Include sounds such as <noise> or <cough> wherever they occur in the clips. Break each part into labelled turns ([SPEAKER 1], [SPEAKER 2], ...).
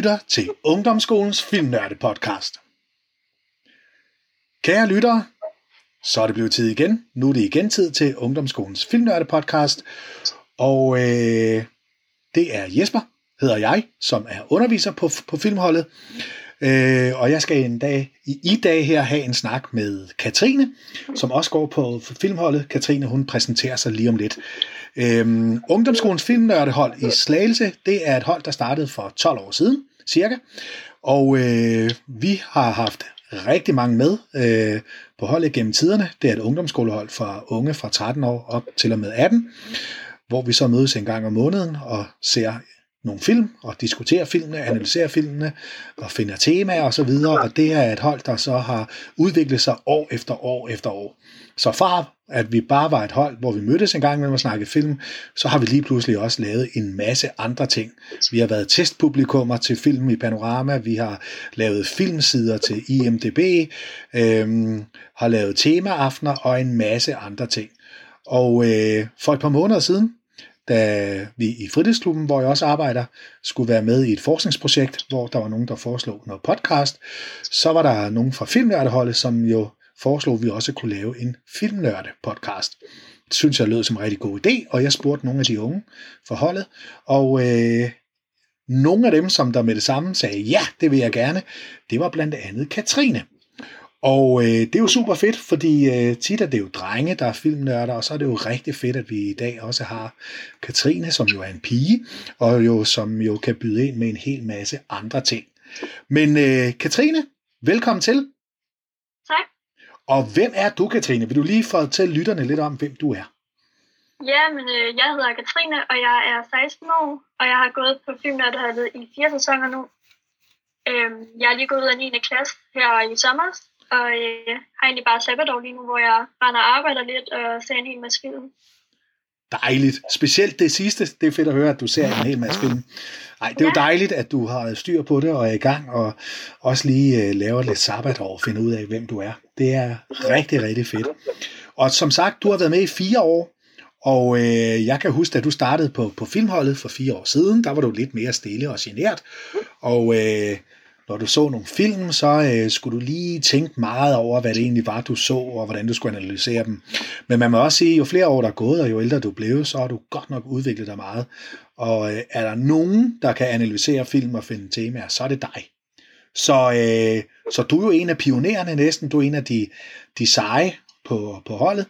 [SPEAKER 1] lytter til Ungdomsskolens Filmnørde podcast. Kære lyttere, så er det blevet tid igen. Nu er det igen tid til Ungdomsskolens Filmnørde podcast. Og øh, det er Jesper, hedder jeg, som er underviser på, på filmholdet. Øh, og jeg skal en dag, i, i dag her have en snak med Katrine, som også går på filmholdet. Katrine, hun præsenterer sig lige om lidt. Øhm, Ungdomsskolens filmnørdehold i Slagelse, det er et hold, der startede for 12 år siden, cirka. Og øh, vi har haft rigtig mange med øh, på holdet gennem tiderne. Det er et ungdomsskolehold for unge fra 13 år op til og med 18, hvor vi så mødes en gang om måneden og ser nogle film og diskuterer filmene, analyserer filmene og finder temaer og så videre. Og det er et hold, der så har udviklet sig år efter år efter år. Så far at vi bare var et hold, hvor vi mødtes en gang imellem at snakke film, så har vi lige pludselig også lavet en masse andre ting. Vi har været testpublikummer til film i Panorama, vi har lavet filmsider til IMDB, øhm, har lavet temaaftener og en masse andre ting. Og øh, for et par måneder siden, da vi i fritidsklubben, hvor jeg også arbejder, skulle være med i et forskningsprojekt, hvor der var nogen, der foreslog noget podcast, så var der nogen fra filmnørdeholdet, som jo foreslog, vi også kunne lave en filmnørde podcast. Det synes jeg lød som en rigtig god idé, og jeg spurgte nogle af de unge for holdet, og øh, nogle af dem, som der med det samme sagde, ja, det vil jeg gerne, det var blandt andet Katrine. Og øh, det er jo super fedt, fordi øh, tit er det jo drenge, der er filmnørder, og så er det jo rigtig fedt, at vi i dag også har Katrine, som jo er en pige, og jo som jo kan byde ind med en hel masse andre ting. Men øh, Katrine, velkommen til. Og hvem er du, Katrine? Vil du lige fortælle lytterne lidt om, hvem du er?
[SPEAKER 2] Ja, men øh, jeg hedder Katrine, og jeg er 16 år, og jeg har gået på filmnørdeholdet i fire sæsoner nu. Øhm, jeg er lige gået ud af 9. klasse her i sommer, og øh, har egentlig bare sabbatår lige nu, hvor jeg render og arbejder lidt og ser en hel masse film.
[SPEAKER 1] Dejligt. Specielt det sidste, det er fedt at høre, at du ser en hel masse film. Ej, det er jo dejligt, at du har styr på det og er i gang, og også lige øh, laver lidt sabbatår og finder ud af, hvem du er. Det er rigtig, rigtig fedt. Og som sagt, du har været med i fire år, og øh, jeg kan huske, at du startede på, på filmholdet for fire år siden, der var du lidt mere stille og genert, og øh, når du så nogle film, så øh, skulle du lige tænke meget over, hvad det egentlig var, du så, og hvordan du skulle analysere dem. Men man må også sige, jo flere år der er gået, og jo ældre du blev, så har du godt nok udviklet dig meget. Og øh, er der nogen, der kan analysere film og finde temaer, så er det dig. Så, øh, så du er jo en af pionererne næsten, du er en af de, de seje på, på holdet.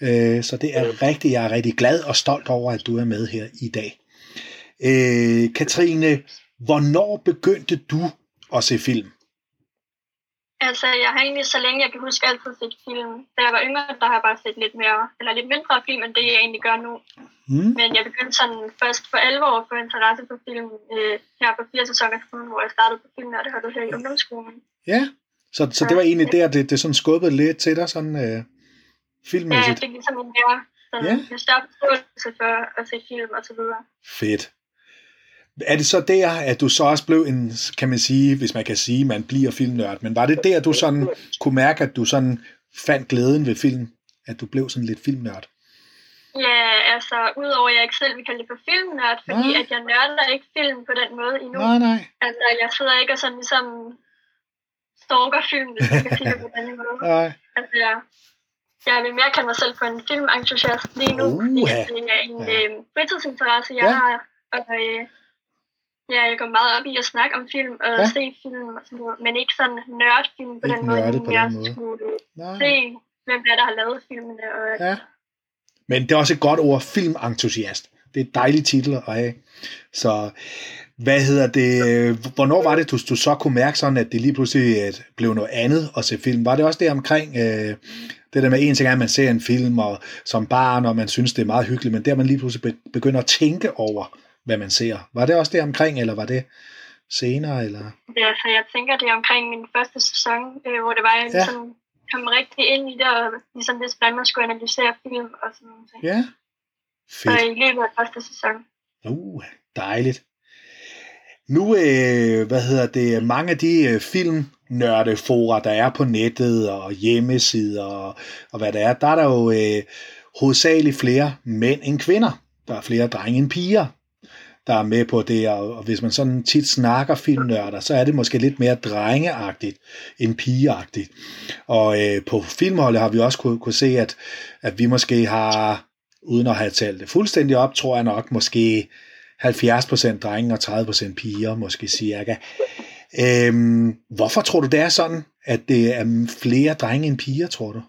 [SPEAKER 1] Øh, så det er rigtig, jeg er rigtig glad og stolt over, at du er med her i dag. Øh, Katrine, hvornår begyndte du at se film?
[SPEAKER 2] Altså, jeg har egentlig, så længe jeg kan huske, altid set film. Da jeg var yngre, der har jeg bare set lidt mere, eller lidt mindre film, end det jeg egentlig gør nu. Mm. Men jeg begyndte sådan først for alvor at få interesse for film øh, her på fire sæsoner hvor jeg startede på film, og det havde her i ungdomsskolen.
[SPEAKER 1] Ja, så, så det var egentlig der, det, det sådan skubbede lidt til dig, sådan øh, filmmæssigt?
[SPEAKER 2] Ja, det er ligesom en mere, sådan, ja. en større forståelse for at se film og så videre.
[SPEAKER 1] Fedt. Er det så der, at du så også blev en, kan man sige, hvis man kan sige, man bliver filmnørd, men var det der, du sådan kunne mærke, at du sådan fandt glæden ved film, at du blev sådan lidt filmnørd?
[SPEAKER 2] Ja, altså, udover at jeg ikke selv vil kalde det for filmnørd, fordi nej. at jeg nørder ikke film på den måde endnu.
[SPEAKER 1] Nej, nej.
[SPEAKER 2] Altså, jeg sidder ikke og sådan ligesom stalker film, hvis jeg kan sige det på den måde. <laughs>
[SPEAKER 1] Nej.
[SPEAKER 2] Altså, jeg, jeg vil mere kalde mig selv for en filmentusiast lige nu, uh, fordi det er en ja. øh, fritidsinteresse, jeg ja. har, og øh, Ja, jeg går meget op i at snakke om film og ja. se film og sådan noget, men ikke sådan nørdfilm på ikke den måde, på jeg den måde. skulle Nej. se, hvem der, der har lavet filmene. Og...
[SPEAKER 1] Ja. Men det er også et godt ord, filmentusiast. Det er et dejligt titel at have. Så hvad hedder det, hvornår var det, du, du så kunne mærke sådan, at det lige pludselig blev noget andet at se film? Var det også det omkring, øh, det der med en ting er, at man ser en film og, som barn, og man synes, det er meget hyggeligt, men der man lige pludselig begynder at tænke over, hvad man ser. Var det også det omkring, eller var det senere? Eller?
[SPEAKER 2] Ja, så jeg tænker, det er omkring min første sæson, øh, hvor det var, jeg ja. ligesom kom rigtig ind i det, og ligesom det, hvordan man skulle analysere film og sådan noget.
[SPEAKER 1] Ja, fedt.
[SPEAKER 2] Så i løbet af første sæson.
[SPEAKER 1] Uh, dejligt. Nu, øh, hvad hedder det, mange af de øh, filmnørdefora, der er på nettet og hjemmesider og, og hvad der er, der er der jo øh, hovedsageligt flere mænd end kvinder. Der er flere drenge end piger der er med på det, og, hvis man sådan tit snakker filmnørder, så er det måske lidt mere drengeagtigt end pigeagtigt. Og øh, på filmholdet har vi også kunne, kunne se, at, at vi måske har, uden at have talt det fuldstændig op, tror jeg nok, måske 70% drenge og 30% piger, måske cirka. Øhm, hvorfor tror du, det er sådan, at det er flere drenge end piger, tror du?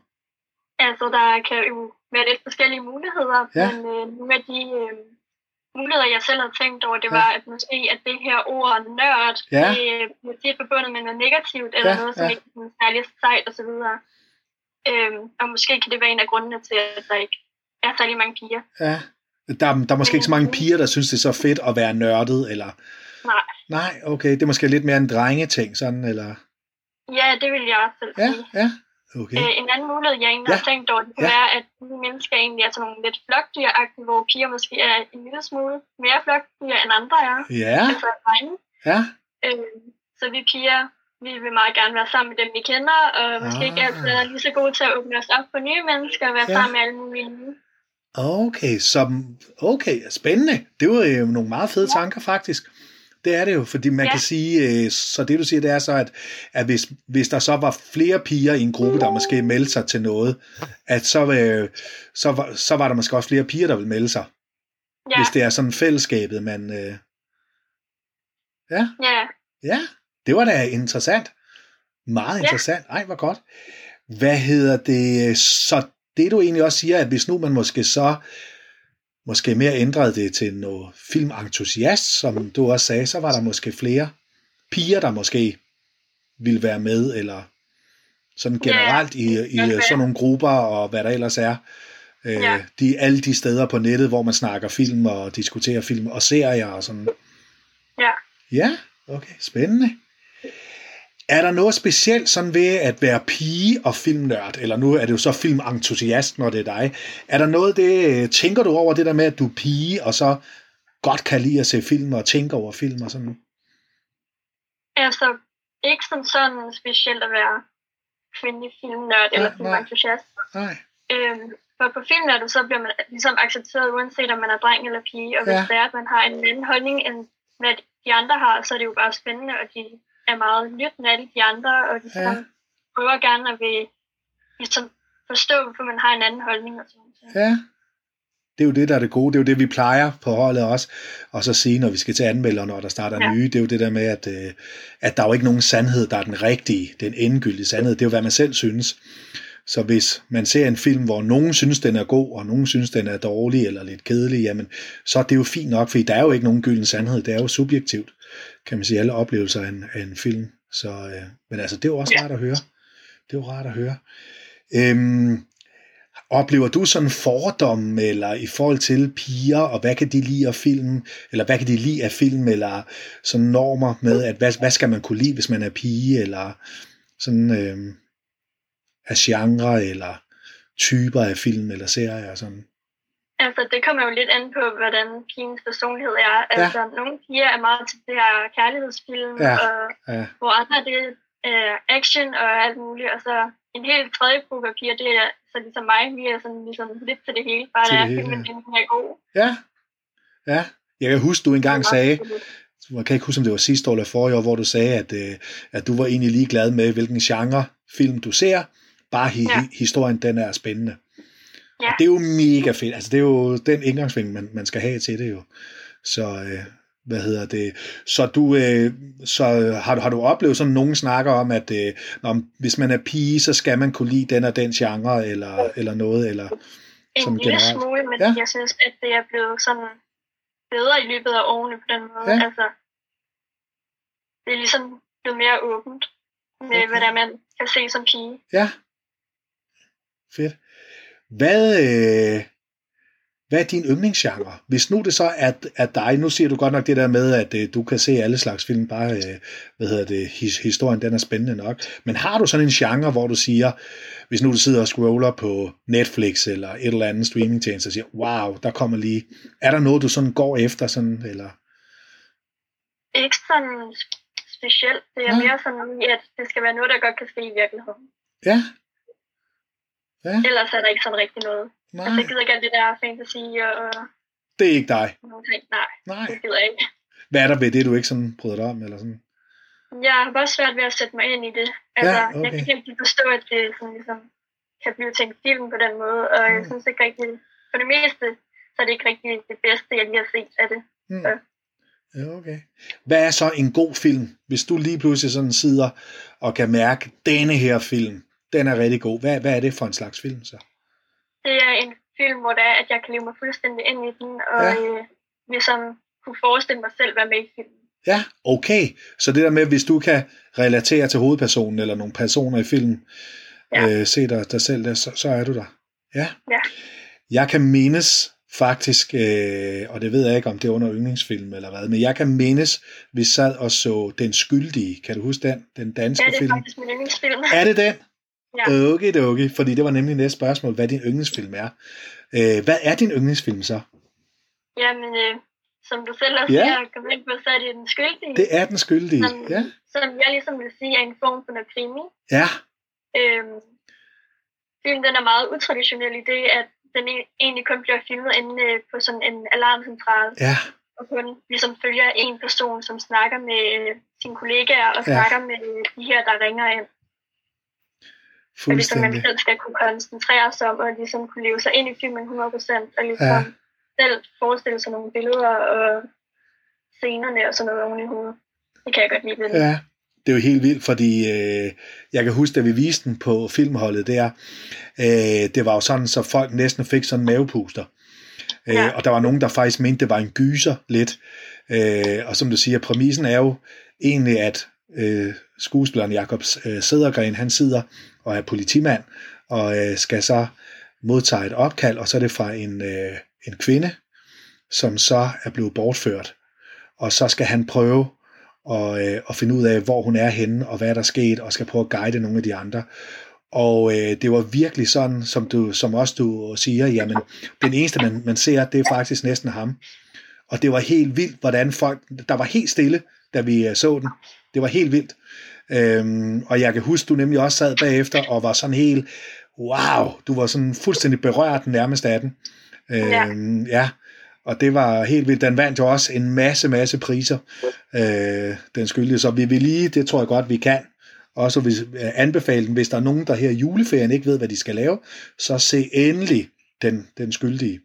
[SPEAKER 2] Altså, der kan jo være lidt forskellige muligheder, ja. men øh, nogle af de øh, muligheder, jeg selv har tænkt over, det ja. var, at måske at det her ord nørd, ja. det er forbundet med noget negativt, eller ja, noget, som ja. ikke er særlig sejt osv. Øhm, og måske kan det være en af grundene til, at der ikke er særlig mange piger.
[SPEAKER 1] Ja, der, der er måske ikke så mange piger, der synes, det er så fedt at være nørdet, eller...
[SPEAKER 2] Nej.
[SPEAKER 1] Nej, okay, det er måske lidt mere en drengeting, sådan, eller...
[SPEAKER 2] Ja, det vil jeg også selv
[SPEAKER 1] sige. Ja, ja. Okay.
[SPEAKER 2] Øh, en anden mulighed, jeg egentlig ja. har tænkt over, det kan ja. være, at de mennesker egentlig er sådan nogle lidt flokdyragtige, hvor piger måske er en lille smule mere flokdyr end andre er.
[SPEAKER 1] Ja.
[SPEAKER 2] Altså drenge.
[SPEAKER 1] Ja.
[SPEAKER 2] Øh, så vi piger, vi vil meget gerne være sammen med dem, vi kender, og måske ah. ikke altid er lige så gode til at åbne os op for nye mennesker og være ja. sammen med alle mulige nye.
[SPEAKER 1] Okay, så okay, spændende. Det var jo nogle meget fede ja. tanker faktisk. Det er det jo, fordi man ja. kan sige, øh, så det du siger, det er så, at, at hvis, hvis der så var flere piger i en gruppe, der måske meldte sig til noget, at så, øh, så, var, så var der måske også flere piger, der vil melde sig. Ja. Hvis det er sådan fællesskabet, man... Øh...
[SPEAKER 2] Ja. ja.
[SPEAKER 1] Ja, det var da interessant. Meget interessant. Ja. Ej, hvor godt. Hvad hedder det? Så det du egentlig også siger, at hvis nu man måske så måske mere ændrede det til noget filmentusiast, som du også sagde, så var der måske flere piger, der måske ville være med, eller sådan generelt i, i sådan nogle grupper, og hvad der ellers er. Øh, ja. de, alle de steder på nettet, hvor man snakker film og diskuterer film og serier og sådan.
[SPEAKER 2] Ja.
[SPEAKER 1] Ja, okay, spændende. Er der noget specielt sådan ved at være pige og filmnørd, eller nu er det jo så filmentusiast, når det er dig. Er der noget det, tænker du over det der med, at du er pige, og så godt kan lide at se film og tænke over film og sådan
[SPEAKER 2] Altså, ikke som sådan specielt at være kvindelig filmnørd eller filmentusiast.
[SPEAKER 1] Nej.
[SPEAKER 2] Øhm, for på filmnørd, så bliver man ligesom accepteret, uanset om man er dreng eller pige, og hvis ja. det er, at man har en anden holdning, end hvad de andre har, så er det jo bare spændende, og de er meget lyttende af de andre, og de ja. prøver gerne at vil, ligesom, forstå, hvorfor man har en anden holdning. Og sådan.
[SPEAKER 1] Ja, det er jo det, der er det gode. Det er jo det, vi plejer på holdet også. Og så sige, når vi skal til anmelder, når der starter ja. nye, det er jo det der med, at, øh, at der er jo ikke nogen sandhed, der er den rigtige, den endegyldige sandhed. Det er jo, hvad man selv synes. Så hvis man ser en film, hvor nogen synes, den er god, og nogen synes, den er dårlig eller lidt kedelig, jamen, så er det jo fint nok, fordi der er jo ikke nogen gylden sandhed. Det er jo subjektivt kan man sige, alle oplevelser af en, af en film. Så, øh, men altså, det er jo også rart at høre. Det er jo rart at høre. Øhm, oplever du sådan fordomme, eller i forhold til piger, og hvad kan de lide af film, eller hvad kan de lide af film, eller sådan normer med, at hvad, hvad skal man kunne lide, hvis man er pige, eller sådan øh, af genre, eller typer af film, eller serier, og sådan?
[SPEAKER 2] Altså, det kommer jo lidt an på, hvordan pigens personlighed er. Altså, ja. nogle piger er meget til det her kærlighedsfilm, ja. Og, ja. hvor andre det er action og alt muligt. Og så en helt tredje gruppe af piger, det er så ligesom mig, vi er sådan ligesom lidt til det hele. Bare til det filmen ja. den er god.
[SPEAKER 1] Ja, ja. Jeg kan huske, du engang sagde, jeg kan ikke huske, om det var sidste år eller forrige år, hvor du sagde, at, øh, at du var egentlig lige glad med, hvilken genre film du ser. Bare hi- ja. historien, den er spændende. Ja. Og det er jo mega fedt. Altså, det er jo den indgangsvinkel, man, man skal have til det jo. Så, øh, hvad hedder det? Så du, øh, så har du, har du oplevet sådan nogen snakker om, at øh, når, hvis man er pige, så skal man kunne lide den og den genre, eller, eller noget, eller
[SPEAKER 2] en sådan lille generelt. smule, men ja. jeg synes, at det er blevet sådan bedre i løbet af årene på den måde. Ja. Altså, det er ligesom blevet mere åbent med, okay. hvad der man kan se som pige.
[SPEAKER 1] Ja. Fedt. Hvad, øh, hvad er din yndlingsgenre? Hvis nu det så er, er dig, nu siger du godt nok det der med, at øh, du kan se alle slags film, bare, øh, hvad hedder det, his, historien den er spændende nok. Men har du sådan en genre, hvor du siger, hvis nu du sidder og scroller på Netflix eller et eller andet streamingtjeneste og siger, wow, der kommer lige, er der noget, du sådan går efter, sådan, eller?
[SPEAKER 2] Ikke sådan specielt. Det er ja. mere sådan, at det skal være noget, der godt kan ske i virkeligheden.
[SPEAKER 1] Ja,
[SPEAKER 2] Ja. Ellers er der ikke sådan rigtig noget. Nej. Altså, jeg gider ikke alt det der fantasy og
[SPEAKER 1] Det er ikke dig?
[SPEAKER 2] Nej, nej,
[SPEAKER 1] nej.
[SPEAKER 2] det gider jeg ikke.
[SPEAKER 1] Hvad er der ved det, du ikke sådan bryder dig om? Eller sådan?
[SPEAKER 2] Jeg har bare svært ved at sætte mig ind i det. Altså, ja, okay. Jeg kan ikke forstå, at det sådan, ligesom, kan blive til en film på den måde, og mm. jeg synes ikke rigtig, for det meste, så er det ikke rigtig det bedste, jeg lige har set af det. Mm. Så.
[SPEAKER 1] Ja, okay. Hvad er så en god film, hvis du lige pludselig sådan sidder og kan mærke, denne her film, den er rigtig god. Hvad, hvad er det for en slags film så?
[SPEAKER 2] Det er en film, hvor det er, at jeg kan leve mig fuldstændig ind i den, og ja. øh, ligesom kunne forestille mig selv være med i filmen.
[SPEAKER 1] Ja, okay. Så det der med, hvis du kan relatere til hovedpersonen eller nogle personer i filmen, ja. øh, se dig, dig selv der, så, så er du der. Ja.
[SPEAKER 2] ja.
[SPEAKER 1] Jeg kan mindes faktisk, øh, og det ved jeg ikke, om det er under yndlingsfilm eller hvad, men jeg kan mindes, vi sad og så Den Skyldige. Kan du huske den? Den danske film? Ja, det
[SPEAKER 2] er film. faktisk min yndlingsfilm.
[SPEAKER 1] Er det den? Ja. Okay, okay, fordi det var nemlig næste spørgsmål, hvad din yndlingsfilm er. Øh, hvad er din yndlingsfilm så?
[SPEAKER 2] Jamen, øh, som du selv også ja. siger, kom ind på, så er det den skyldige.
[SPEAKER 1] Det er den skyldige,
[SPEAKER 2] som,
[SPEAKER 1] ja.
[SPEAKER 2] Som jeg ligesom vil sige er en form for noget krimi.
[SPEAKER 1] Ja.
[SPEAKER 2] Øhm, filmen den er meget utraditionel i det, at den e- egentlig kun bliver filmet inde øh, på sådan en alarmcentral.
[SPEAKER 1] Ja.
[SPEAKER 2] Og kun ligesom følger en person, som snakker med øh, sine kollegaer og ja. snakker med de her, der ringer ind. Og ligesom man selv skal kunne koncentrere sig om og ligesom kunne leve sig ind i filmen 100% og ligesom ja. selv forestille sig nogle billeder og scenerne og sådan noget oven i hovedet. Det kan jeg godt lide.
[SPEAKER 1] Ja, det er jo helt vildt, fordi øh, jeg kan huske, da vi viste den på filmholdet der, øh, det var jo sådan, så folk næsten fik sådan mavepuster. Øh, ja. Og der var nogen, der faktisk mente, det var en gyser lidt. Øh, og som du siger, præmissen er jo egentlig, at øh, skuespilleren Jakob øh, Sædergren, han sidder og er politimand, og øh, skal så modtage et opkald, og så er det fra en, øh, en kvinde, som så er blevet bortført. Og så skal han prøve at, øh, at finde ud af, hvor hun er henne, og hvad der er sket, og skal prøve at guide nogle af de andre. Og øh, det var virkelig sådan, som, du, som også du siger, jamen, den eneste, man, man ser, det er faktisk næsten ham. Og det var helt vildt, hvordan folk, der var helt stille, da vi øh, så den. Det var helt vildt. Øhm, og jeg kan huske, du nemlig også sad bagefter og var sådan helt, wow, du var sådan fuldstændig berørt nærmest af den. Øhm, ja. ja. Og det var helt vildt. Den vandt jo også en masse, masse priser, øh, den skyldige. Så vi vil lige, det tror jeg godt, vi kan, også hvis, anbefale den, hvis der er nogen, der her i juleferien ikke ved, hvad de skal lave, så se endelig den, den skyldige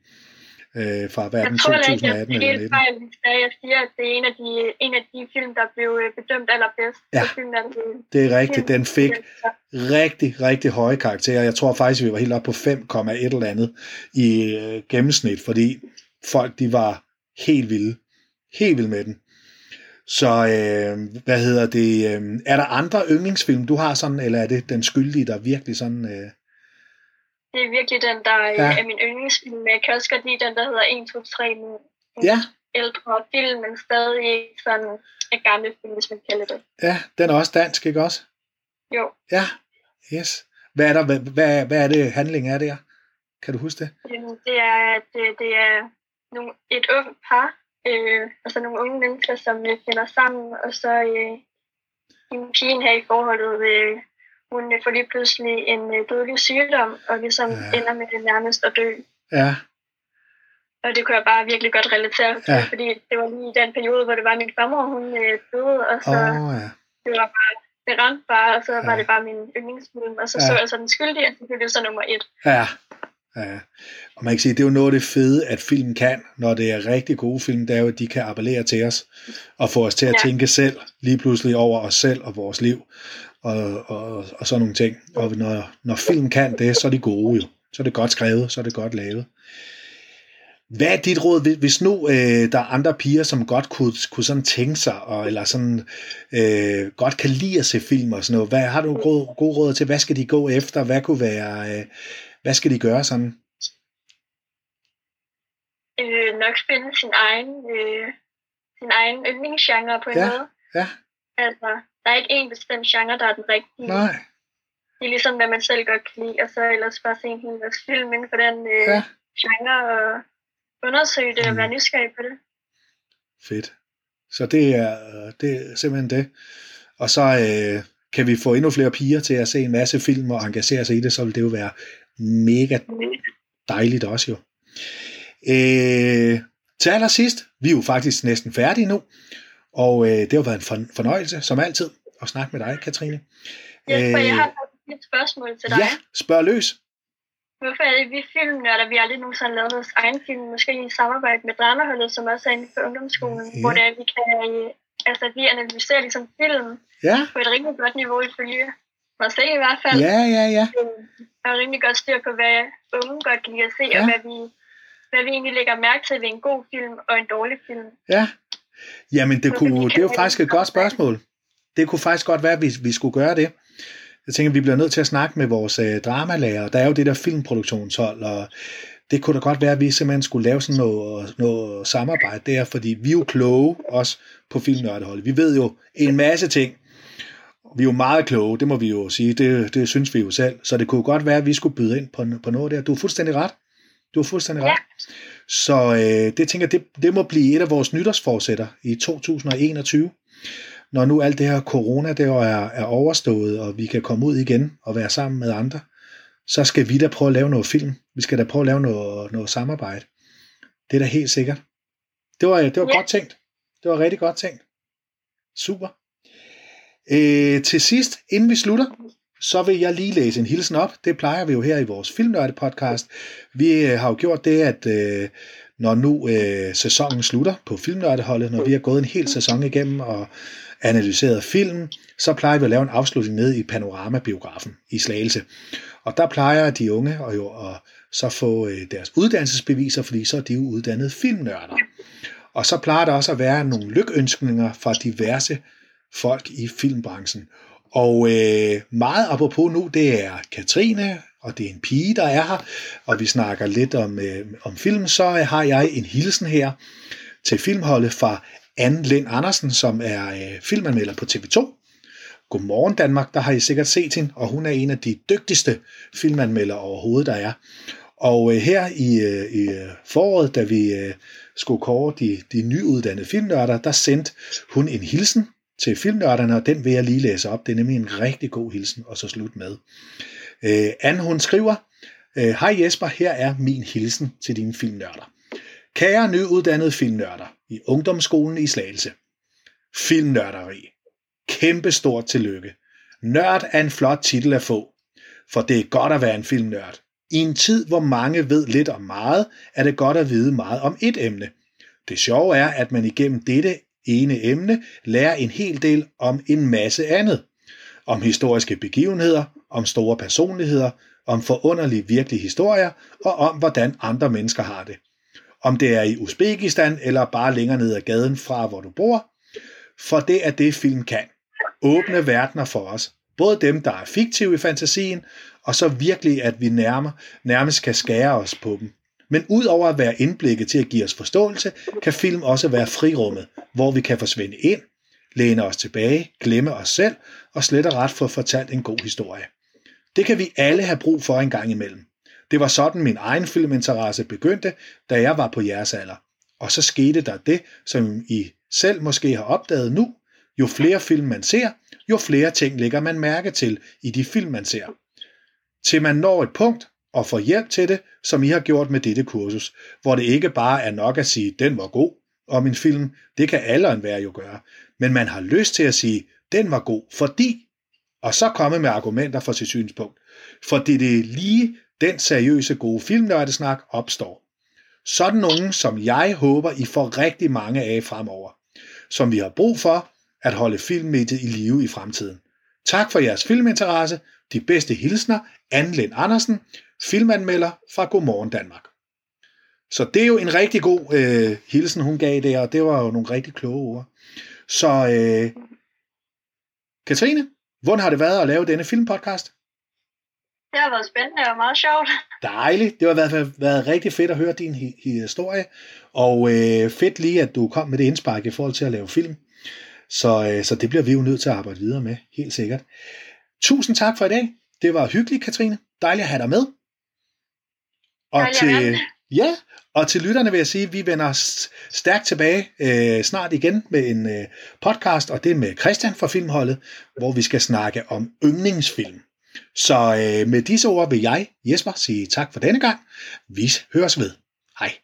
[SPEAKER 1] øh, fra hverken 2018 eller 2019. Jeg tror fejl,
[SPEAKER 2] hvis jeg siger, at det er en af de, en af de film, der blev øh, bedømt allerbedst.
[SPEAKER 1] Ja, det er rigtigt. Den fik rigtig, rigtig høje karakterer. Jeg tror faktisk, vi var helt oppe på 5,1 eller andet i øh, gennemsnit, fordi folk de var helt vilde. Helt vilde med den. Så øh, hvad hedder det? Øh, er der andre yndlingsfilm, du har sådan, eller er det den skyldige, der virkelig sådan... Øh,
[SPEAKER 2] det er virkelig den, der øh, ja. er min yndlingsfilm. Jeg kan også godt lide den, der hedder 1, 2, 3 nu.
[SPEAKER 1] Ja.
[SPEAKER 2] Ældre film, men stadig sådan en gammel film, hvis man kalder det.
[SPEAKER 1] Ja, den er også dansk, ikke også?
[SPEAKER 2] Jo.
[SPEAKER 1] Ja, yes. Hvad er, der, hvad, hvad, hvad er det handling er der? Kan du huske det?
[SPEAKER 2] Det er, at det, det er nogle, et ung par, øh, altså nogle unge mennesker, som øh, finder sammen, og så øh, en pigen her i forholdet øh, hun får lige pludselig en øh, dødelig sygdom, og ligesom ja. ender med det nærmest at dø.
[SPEAKER 1] Ja.
[SPEAKER 2] Og det kunne jeg bare virkelig godt relatere til, ja. fordi det var lige i den periode, hvor det var min farmor, hun øh, døde, og så
[SPEAKER 1] oh, ja.
[SPEAKER 2] det var bare, det ramte bare, og så ja. var det bare min yndlingsfilm, og så ja. så jeg så den skyldige, og det blev så nummer et.
[SPEAKER 1] Ja. Ja, og man kan sige, det er jo noget af det fede, at film kan, når det er rigtig gode film, det er jo, at de kan appellere til os, og få os til at ja. tænke selv, lige pludselig over os selv og vores liv og, og, og sådan nogle ting. Og når, når film kan det, så er de gode jo. Så er det godt skrevet, så er det godt lavet. Hvad er dit råd, hvis nu øh, der er andre piger, som godt kunne, kunne sådan tænke sig, og, eller sådan øh, godt kan lide at se film og sådan noget, hvad har du gode, gode råd til, hvad skal de gå efter, hvad kunne være, øh, hvad skal de gøre sådan?
[SPEAKER 2] Øh, nok finde sin egen, øh, sin egen yndlingsgenre på en
[SPEAKER 1] ja,
[SPEAKER 2] måde.
[SPEAKER 1] Ja,
[SPEAKER 2] Altså, der er ikke en bestemt genre, der er den rigtige.
[SPEAKER 1] Nej.
[SPEAKER 2] Det er ligesom, hvad man selv godt kan lide, og så ellers bare se en hel masse film inden for den øh, ja. genre, og undersøge det mm. og være nysgerrig på det.
[SPEAKER 1] Fedt. Så det er, det er simpelthen det. Og så øh, kan vi få endnu flere piger til at se en masse film og engagere sig i det, så vil det jo være mega dejligt også jo. Øh, Til allersidst, vi er jo faktisk næsten færdige nu, og øh, det har været en fornøjelse, som altid, at snakke med dig, Katrine.
[SPEAKER 2] Ja, for jeg har et spørgsmål til dig.
[SPEAKER 1] Ja, spørg løs.
[SPEAKER 2] Hvorfor er det, vi filmnørder, vi aldrig nogensinde lavet vores egen film, måske i samarbejde med Dramaholdet, som også er inden for ungdomsskolen, ja. hvor det er, vi kan, altså vi analyserer ligesom film
[SPEAKER 1] ja.
[SPEAKER 2] på et rimelig godt niveau ifølge mig selv i hvert fald.
[SPEAKER 1] Ja, ja, ja.
[SPEAKER 2] Og rimelig godt styr på, hvad unge godt kan lide at se, ja. og hvad vi, hvad vi egentlig lægger mærke til ved en god film og en dårlig film.
[SPEAKER 1] Ja, jamen det, kunne, det er jo faktisk et godt spørgsmål. Det kunne faktisk godt være, at vi, vi skulle gøre det. Jeg tænker, at vi bliver nødt til at snakke med vores øh, dramalærer. Der er jo det der filmproduktionshold, og det kunne da godt være, at vi simpelthen skulle lave sådan noget, noget samarbejde der, fordi vi er jo kloge også på filmnørdeholdet. Vi ved jo en masse ting. Vi er jo meget kloge, det må vi jo sige. Det, det synes vi jo selv. Så det kunne godt være, at vi skulle byde ind på, på noget der. Du er fuldstændig ret. Du er fuldstændig ret. Så øh, det tænker det, det må blive et af vores nytårsforsætter i 2021 når nu alt det her corona det er, er overstået, og vi kan komme ud igen og være sammen med andre, så skal vi da prøve at lave noget film. Vi skal da prøve at lave noget, noget samarbejde. Det er da helt sikkert. Det var, det var ja. godt tænkt. Det var rigtig godt tænkt. Super. Øh, til sidst, inden vi slutter, så vil jeg lige læse en hilsen op. Det plejer vi jo her i vores Filmnørde podcast. Vi øh, har jo gjort det, at øh, når nu øh, sæsonen slutter på Filmnørdeholdet, når vi har gået en hel sæson igennem og analyseret film, så plejer vi at lave en afslutning ned i Panorama-biografen i Slagelse. Og der plejer de unge at, jo at så få øh, deres uddannelsesbeviser, fordi så er de jo uddannede filmnørder. Og så plejer der også at være nogle lykønskninger fra diverse folk i filmbranchen. Og øh, meget apropos nu, det er Katrine, og det er en pige, der er her, og vi snakker lidt om, øh, om film, så har jeg en hilsen her til filmholdet fra Anne Lind Andersen, som er øh, filmanmelder på TV2. Godmorgen Danmark, der har I sikkert set hende, og hun er en af de dygtigste filmanmeldere overhovedet, der er. Og øh, her i, øh, i øh, foråret, da vi øh, skulle kåre de, de nyuddannede filmnørder, der sendte hun en hilsen til filmnørderne, og den vil jeg lige læse op. Det er nemlig en rigtig god hilsen, og så slut med. Øh, Anne, hun skriver, øh, Hej Jesper, her er min hilsen til dine filmnørder. Kære nyuddannede filmnørder i ungdomsskolen i Slagelse. Filmnørderi. Kæmpe stort tillykke. Nørd er en flot titel at få, for det er godt at være en filmnørd. I en tid, hvor mange ved lidt om meget, er det godt at vide meget om et emne. Det sjove er, at man igennem dette ene emne lærer en hel del om en masse andet. Om historiske begivenheder, om store personligheder, om forunderlige virkelige historier og om, hvordan andre mennesker har det om det er i Uzbekistan eller bare længere ned ad gaden fra, hvor du bor. For det er det, film kan. Åbne verdener for os. Både dem, der er fiktive i fantasien, og så virkelig, at vi nærmer, nærmest kan skære os på dem. Men udover at være indblikket til at give os forståelse, kan film også være frirummet, hvor vi kan forsvinde ind, læne os tilbage, glemme os selv og slet og ret få fortalt en god historie. Det kan vi alle have brug for en gang imellem. Det var sådan min egen filminteresse begyndte, da jeg var på jeres alder. Og så skete der det, som I selv måske har opdaget nu. Jo flere film man ser, jo flere ting lægger man mærke til i de film, man ser. Til man når et punkt og får hjælp til det, som I har gjort med dette kursus, hvor det ikke bare er nok at sige, den var god om en film, det kan alle en være jo gøre, men man har lyst til at sige, den var god, fordi, og så komme med argumenter for sit synspunkt. For det er lige den seriøse gode filmnørdesnak opstår. Sådan nogen, som jeg håber, I får rigtig mange af fremover. Som vi har brug for at holde filmmediet i live i fremtiden. Tak for jeres filminteresse. De bedste hilsner, Anne Lind Andersen, filmanmelder fra Godmorgen Danmark. Så det er jo en rigtig god øh, hilsen, hun gav der, og det var jo nogle rigtig kloge ord. Så øh, Katrine, hvordan har det været at lave denne filmpodcast?
[SPEAKER 2] Det har været spændende og meget sjovt. <laughs>
[SPEAKER 1] Dejligt. Det har været, været rigtig fedt at høre din hi- historie. Og øh, fedt lige, at du kom med det indspark i forhold til at lave film. Så, øh, så det bliver vi jo nødt til at arbejde videre med, helt sikkert. Tusind tak for i dag. Det var hyggeligt, Katrine. Dejligt at have dig med.
[SPEAKER 2] Og Dejligt til,
[SPEAKER 1] ja, og til lytterne vil jeg sige, at vi vender stærkt tilbage øh, snart igen med en øh, podcast, og det er med Christian fra Filmholdet, hvor vi skal snakke om yndlingsfilm. Så øh, med disse ord vil jeg, Jesper, sige tak for denne gang. Vi høres ved. Hej.